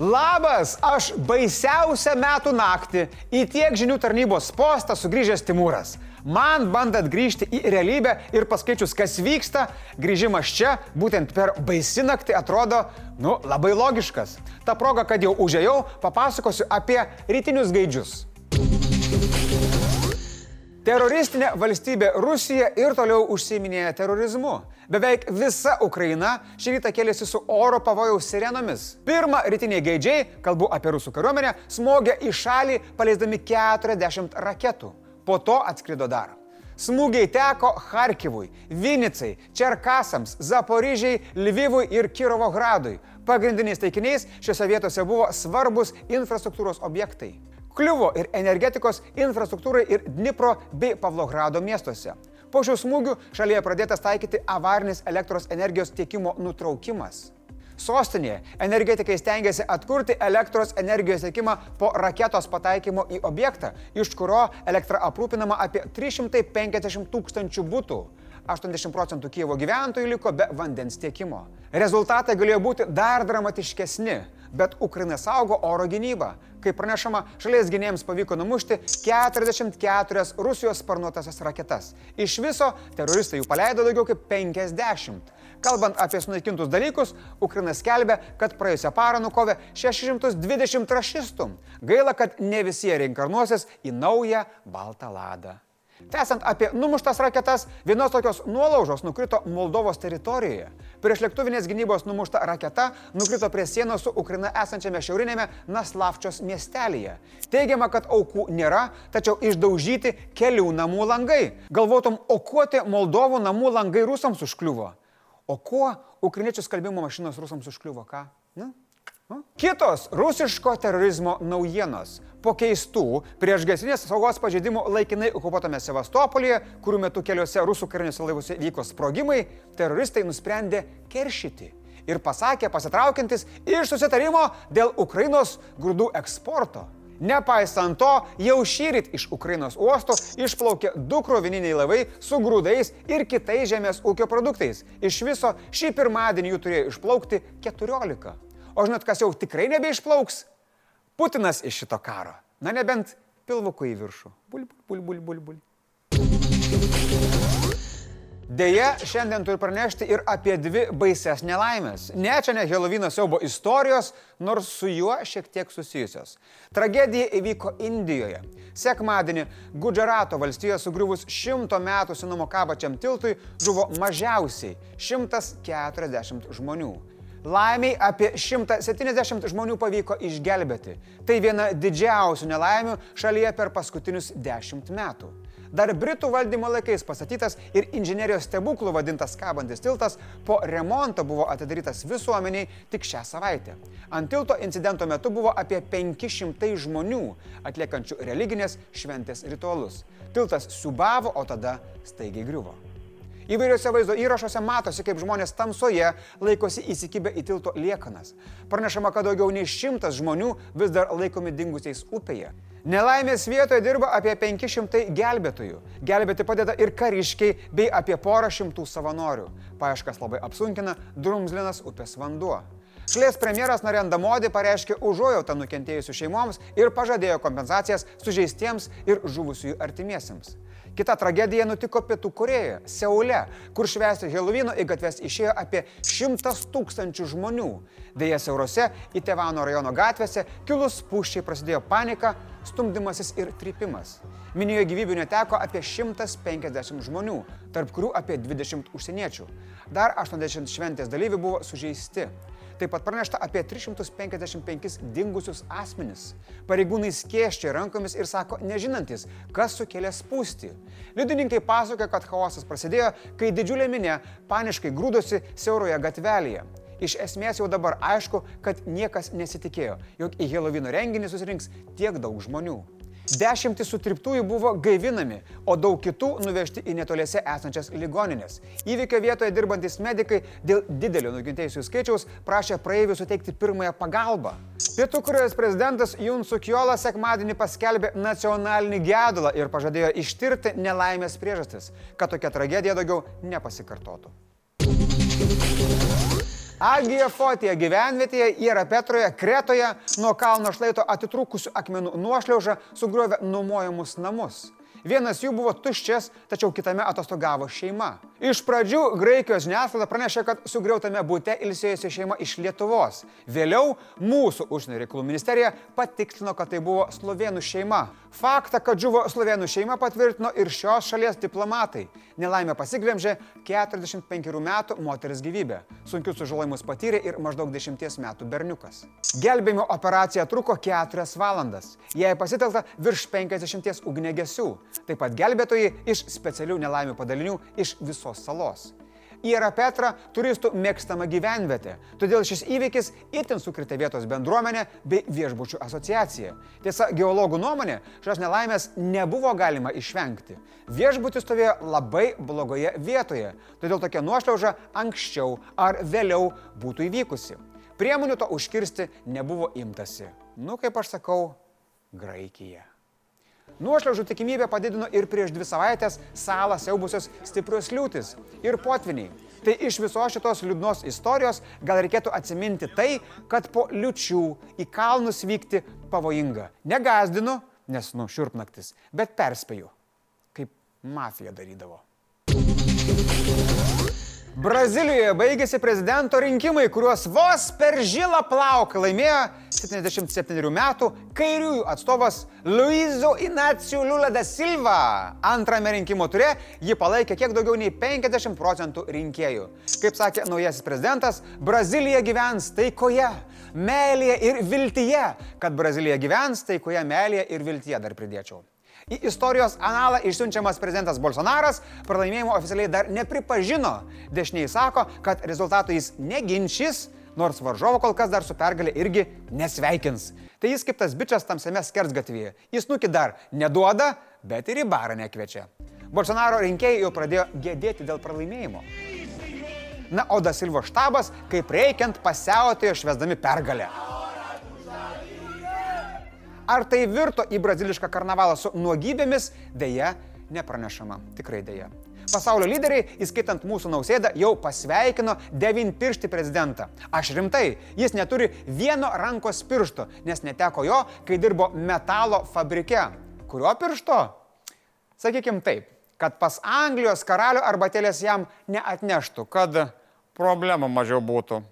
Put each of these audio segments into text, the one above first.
Labas, aš baisiausią metų naktį į tiek žinių tarnybos postą sugrįžęs Timūras. Man bandant grįžti į realybę ir paskaičius, kas vyksta, grįžimas čia, būtent per baisi naktį, atrodo, nu, labai logiškas. Ta proga, kad jau užėjau, papasakosiu apie rytinius gaidžius. Teroristinė valstybė Rusija ir toliau užsiminėja terorizmu. Beveik visa Ukraina šį rytą kėlėsi su oro pavojaus sirenomis. Pirmą rytiniai gaidžiai, kalbu apie rusų kariuomenę, smogė į šalį paleisdami 40 raketų. Po to atskrido dar. Smūgiai teko Harkivui, Vinicai, Čerkasams, Zaporižiai, Lvivui ir Kirovo Gradui. Pagrindiniais taikiniais šiuose vietose buvo svarbus infrastruktūros objektai. Kliuvo ir energetikos infrastruktūrai ir Dnipro bei Pavlogrado miestuose. Po šių smūgių šalyje pradėtas taikyti avarinis elektros energijos tiekimo nutraukimas. Sostinėje energetikai stengiasi atkurti elektros energijos tiekimą po raketos pataikymo į objektą, iš kurio elektra aprūpinama apie 350 tūkstančių būtų. 80 procentų Kievo gyventojų liko be vandens tiekimo. Rezultatai galėjo būti dar dramatiškesni, bet Ukraina saugo oro gynybą. Kaip pranešama, šalies gynėjams pavyko numušti 44 Rusijos sparnuotasias raketas. Iš viso teroristai jų paleido daugiau kaip 50. Kalbant apie sunaikintus dalykus, Ukraina skelbia, kad praėjusią parą nukovė 620 rašistų. Gaila, kad ne visi jie reinkarnuosis į naują baltą ladą. Tęsant apie numuštas raketas, vienos tokios nuolaužos nukrito Moldovos teritorijoje. Prieš lėktuvinės gynybos numušta raketa nukrito prie sienos su Ukraina esančiame šiaurinėme Naslavčios miestelėje. Teigiama, kad aukų nėra, tačiau išdaužyti kelių namų langai. Galvotum, o kuo tie Moldovų namų langai rusams užkliuvo? O kuo ukrainiečių skalbimo mašinos rusams užkliuvo? Ką? Kitos rusiško terorizmo naujienos. Po keistų priešgaisrinės saugos pažeidimų laikinai okupuotame Sevastopolyje, kurių metu keliuose rusų kariniuose laivuose vyko sprogimai, teroristai nusprendė keršyti ir pasakė pasitraukiantis iš susitarimo dėl Ukrainos grūdų eksporto. Nepaisant to, jau šyrit iš Ukrainos uosto išplaukė du krovininiai laivai su grūdais ir kitais žemės ūkio produktais. Iš viso šį pirmadienį jų turėjo išplaukti 14. O žinot, kas jau tikrai nebeišplauks? Putinas iš šito karo. Na nebent pilvuku į viršų. Bul, bul, bul, bul, bul. Deja, šiandien turiu pranešti ir apie dvi baises nelaimės. Ne, čia ne Helovino siaubo istorijos, nors su juo šiek tiek susijusios. Tragedija įvyko Indijoje. Sekmadienį Gudžarato valstijoje sugriuvus šimto metų senumo kabačiam tiltui žuvo mažiausiai 140 žmonių. Laimiai apie 170 žmonių pavyko išgelbėti. Tai viena didžiausių nelaimių šalyje per paskutinius 10 metų. Dar Britų valdymo laikais pastatytas ir inžinierijos stebuklų vadintas kabantis tiltas po remonto buvo atidarytas visuomeniai tik šią savaitę. Ant tilto incidento metu buvo apie 500 žmonių atliekančių religinės šventės ritualus. Tiltas subavo, o tada staigiai griuvo. Įvairiuose vaizdo įrašuose matosi, kaip žmonės tamsoje laikosi įsikibę į tilto liekanas. Pranešama, kad daugiau nei šimtas žmonių vis dar laikomi dingusiais upėje. Nelaimės vietoje dirba apie 500 gelbėtojų. Gelbėti padeda ir kariškiai bei apie porą šimtų savanorių. Paaiškas labai apsunkina drumzlinas upės vanduo. Šalies premjeras Narenda Modi pareiškė užuojautą nukentėjusių šeimoms ir pažadėjo kompensacijas sužeistiems ir žuvusiųjų artimiesiems. Kita tragedija nutiko Pietų Korejoje, Seule, kur švęsti Helovino į gatves išėjo apie šimtas tūkstančių žmonių. Deja, Seurose, į Tevano rajono gatvėse, kilus puščiai prasidėjo panika, stumdymasis ir trypimas. Minijoje gyvybių neteko apie 150 žmonių, tarp kurių apie 20 užsieniečių. Dar 80 šventės dalyvių buvo sužeisti. Taip pat pranešta apie 355 dingusius asmenis. Pareigūnai skėščia rankomis ir sako nežinantis, kas sukėlė spūstį. Liudininkai pasakoja, kad chaosas prasidėjo, kai didžiulė minė paniškai grūdosi siauroje gatvelėje. Iš esmės jau dabar aišku, kad niekas nesitikėjo, jog į Helovino renginį susirinks tiek daug žmonių. Dešimtis sutriptųjų buvo gaivinami, o daug kitų nuvežti į netoliese esančias ligoninės. Įvykio vietoje dirbantis medikai dėl didelio nukentėjusių skaičiaus prašė praeivių suteikti pirmąją pagalbą. Pietų Korejos prezidentas Jun Sukiola sekmadienį paskelbė nacionalinį gedulą ir pažadėjo ištirti nelaimės priežastis, kad tokia tragedija daugiau nepasikartotų. Agija Fotija gyvenvietėje yra Petroje, Kretoje, nuo kalno šlaito atitrūkusių akmenų nuošliaužą sugriovė nuomojamus namus. Vienas jų buvo tuščias, tačiau kitame atostogavo šeima. Iš pradžių Graikijos žiniasklaida pranešė, kad sugriautame būte ilsėjusi šeima iš Lietuvos. Vėliau mūsų užsienio reikalų ministerija patikslino, kad tai buvo slovenų šeima. Faktą, kad žuvo slovenų šeima patvirtino ir šios šalies diplomatai. Nelaimė pasiglemžė 45 metų moters gyvybę. Sunkius sužalojimus patyrė ir maždaug 10 metų berniukas. Gelbėjimo operacija truko 4 valandas. Jai pasitelkta virš 50 ugnegesių. Taip pat gelbėtojai iš specialių nelaimių padalinių iš visos salos. Yra Petra turistų mėgstama gyvenvietė, todėl šis įvykis itin sukritė vietos bendruomenę bei viešbučių asociaciją. Tiesa, geologų nuomonė, šios nelaimės nebuvo galima išvengti. Viešbutis stovėjo labai blogoje vietoje, todėl tokia nuošliauža anksčiau ar vėliau būtų įvykusi. Priemonių to užkirsti nebuvo imtasi. Nu, kaip aš sakau, Graikija. Nuošliaužų tikimybę padidino ir prieš dvi savaitės salą siaubusios stiprios liūtis ir potviniai. Tai iš visos šitos liūdnos istorijos gal reikėtų atsiminti tai, kad po liučių į kalnus vykti pavojinga. Negazdinu, nes nu šiurpnaktis, bet perspėju, kaip mafija darydavo. Brazilijoje baigėsi prezidento rinkimai, kuriuos vos per žilą plauką laimėjo 77 metų kairiųjų atstovas Luizo Inacio Lula da Silva. Antrame rinkimų ture jį palaikė kiek daugiau nei 50 procentų rinkėjų. Kaip sakė naujasis prezidentas, Brazilija gyvens taikoje, meilėje ir viltyje. Kad Brazilija gyvens taikoje, meilėje ir viltyje dar pridėčiau. Į istorijos analą išsiunčiamas prezidentas Bolsonaras pralaimėjimo oficialiai dar nepripažino. Dešiniai sako, kad rezultatų jis neginčys, nors varžovo kol kas dar su pergalė irgi nesveikins. Tai jis kaip tas bičias tamsiame skersgatvėje. Jis nuki dar neduoda, bet ir į barą nekviečia. Bolsonaro rinkėjai jau pradėjo gėdėti dėl pralaimėjimo. Na, o Da Silvo štabas, kaip reikiant, pasiautėjo švesdami pergalę. Ar tai virto į brazilišką karnavalą su nuogybėmis, dėja, nepranešama. Tikrai dėja. Pasaulio lyderiai, įskaitant mūsų nausėdą, jau pasveikino devinpirštį prezidentą. Aš rimtai, jis neturi vieno rankos piršto, nes neteko jo, kai dirbo metalo fabrike. Kurio piršto? Sakykime taip, kad pas Anglijos karalių arbatėlės jam neatneštų, kad problemų mažiau būtų.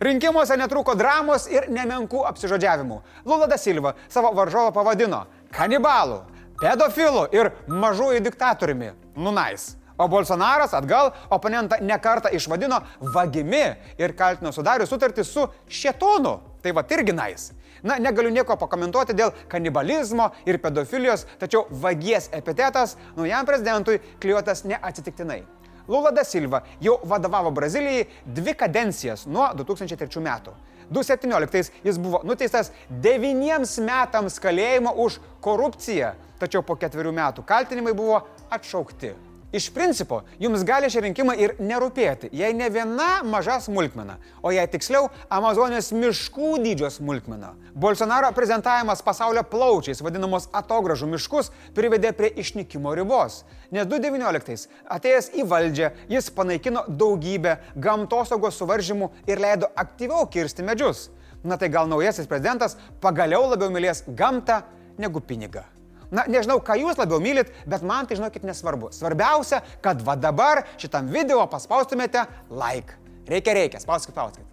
Rinkimuose netruko dramos ir nemenkų apsižodžiavimų. Lula da Silva savo varžovą pavadino kanibalų, pedofilų ir mažųjų diktatoriumi. Nunais. O Bolsonaras atgal oponentą nekartą išvadino vagimi ir kaltino sudarius sutartį su šetonu. Tai va irgi nais. Na, negaliu nieko pakomentuoti dėl kanibalizmo ir pedofilijos, tačiau vagies epitetas naujam prezidentui klijuotas neatsitiktinai. Lula da Silva jau vadovavo Brazilijai dvi kadencijas nuo 2003 metų. 2017 jis buvo nuteistas devyniems metams kalėjimo už korupciją, tačiau po ketverių metų kaltinimai buvo atšaukti. Iš principo, jums gali šie rinkimai ir nerūpėti, jei ne viena maža smulkmena, o jei tiksliau Amazonės miškų dydžio smulkmena. Bolsonaro prezentavimas pasaulio plaučiais vadinamos atogražų miškus privedė prie išnykimo ribos. Nes 2019 atėjęs į valdžią jis panaikino daugybę gamtosaugos suvaržymų ir leido aktyviau kirsti medžius. Na tai gal naujasis prezidentas pagaliau labiau mylės gamtą negu pinigą. Na, nežinau, ką jūs labiau mylit, bet man tai žinokit nesvarbu. Svarbiausia, kad va dabar šitam video paspaustumėte like. Reikia, reikia, spauskit, spauskit.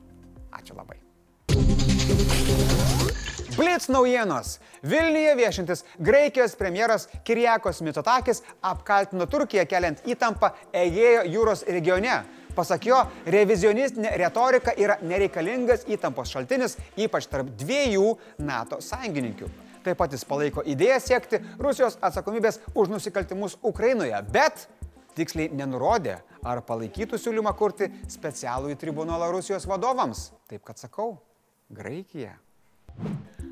Ačiū labai. Blitz naujienos. Vilniuje viešintis Graikijos premjeras Kirjakos Mitotakis apkaltino Turkiją keliant įtampą Egėjo jūros regione. Pasak jo, revizionistinė retorika yra nereikalingas įtampos šaltinis, ypač tarp dviejų NATO sąjungininkių. Taip pat jis palaiko idėją siekti Rusijos atsakomybės už nusikaltimus Ukrainoje, bet tiksliai nenurodė, ar palaikytų siūlymą kurti specialų į tribunolą Rusijos vadovams. Taip kad sakau, Graikija.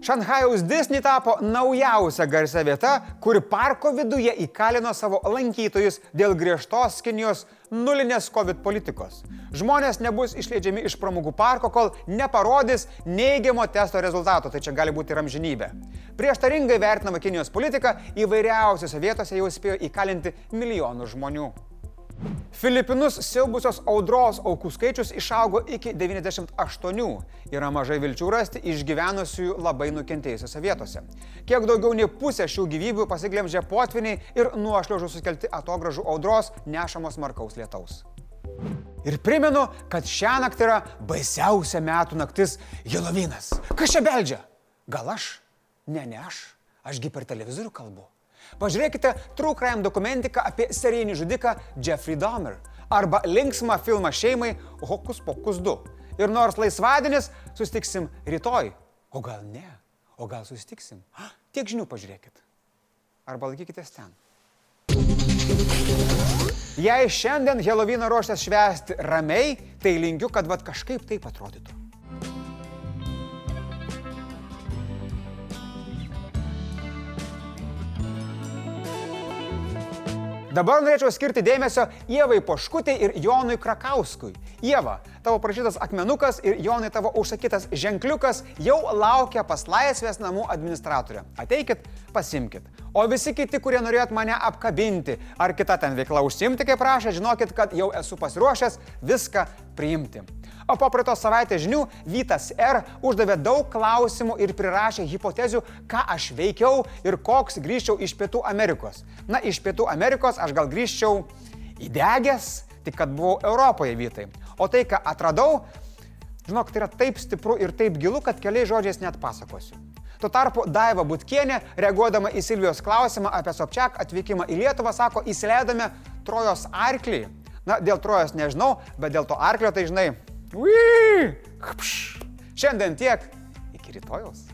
Šanhajaus Disney tapo naujausia garsia vieta, kuri parko viduje įkalino savo lankytojus dėl griežtos Kinijos nulinės COVID politikos. Žmonės nebus išleidžiami iš pramogų parko, kol neparodys neigiamo testo rezultato, tai čia gali būti ir amžinybė. Prieštaringai vertinama Kinijos politika įvairiausiose vietose jau spėjo įkalinti milijonų žmonių. Filipinus siaubusios audros aukų skaičius išaugo iki 98. Yra mažai vilčių rasti išgyvenusiųjų labai nukentėjusiose vietose. Kiek daugiau nei pusė šių gyvybių pasiglemžė potviniai ir nuošliaužų sukelti atogražų audros nešamos markaus lietaus. Ir primenu, kad šią naktį yra baisiausia metų naktis Helovynas. Kas čia beldžia? Gal aš? Ne, ne aš. Ašgi per televizorių kalbu. Pažiūrėkite True Crime dokumentiką apie serijinį žudiką Jeffrey Dahmer arba linksmą filmą šeimai Hokus Pokus 2. Ir nors laisvadienis, sustiksim rytoj. O gal ne? O gal sustiksim? Ha, tiek žinių pažiūrėkit. Arba laikykitės ten. Jei šiandien Helovyną ruošęs švęsti ramiai, tai linkiu, kad vad kažkaip taip atrodytų. Dabar norėčiau skirti dėmesio Ievai Poškutai ir Jonui Krakauskui. Ieva, tavo prašytas akmenukas ir Jonai tavo užsakytas ženkliukas jau laukia pas laisvės namų administratorę. Ateikit, pasimkit. O visi kiti, kurie norėjot mane apkabinti ar kitą ten veiklą užsimti, kaip prašė, žinokit, kad jau esu pasiruošęs viską priimti. O po praeitos savaitės žinių Vytas R. uždavė daug klausimų ir prirašė hipotezių, ką aš veikiau ir koks grįžčiau iš Pietų Amerikos. Na, iš Pietų Amerikos aš gal grįžčiau įdegęs, tik kad buvau Europoje Vytai. O tai, ką atradau, žinok, tai yra taip stipru ir taip gilu, kad keliais žodžiais net pasakosiu. Tuo tarpu Daiva Butkienė, reaguodama į Silvijos klausimą apie Sobčiak atvykimą į Lietuvą, sako, įsileidome Trojos arklį. Na, dėl Trojos nežinau, bet dėl to arklio tai žinai! Šiandien tiek. Iki rytojaus.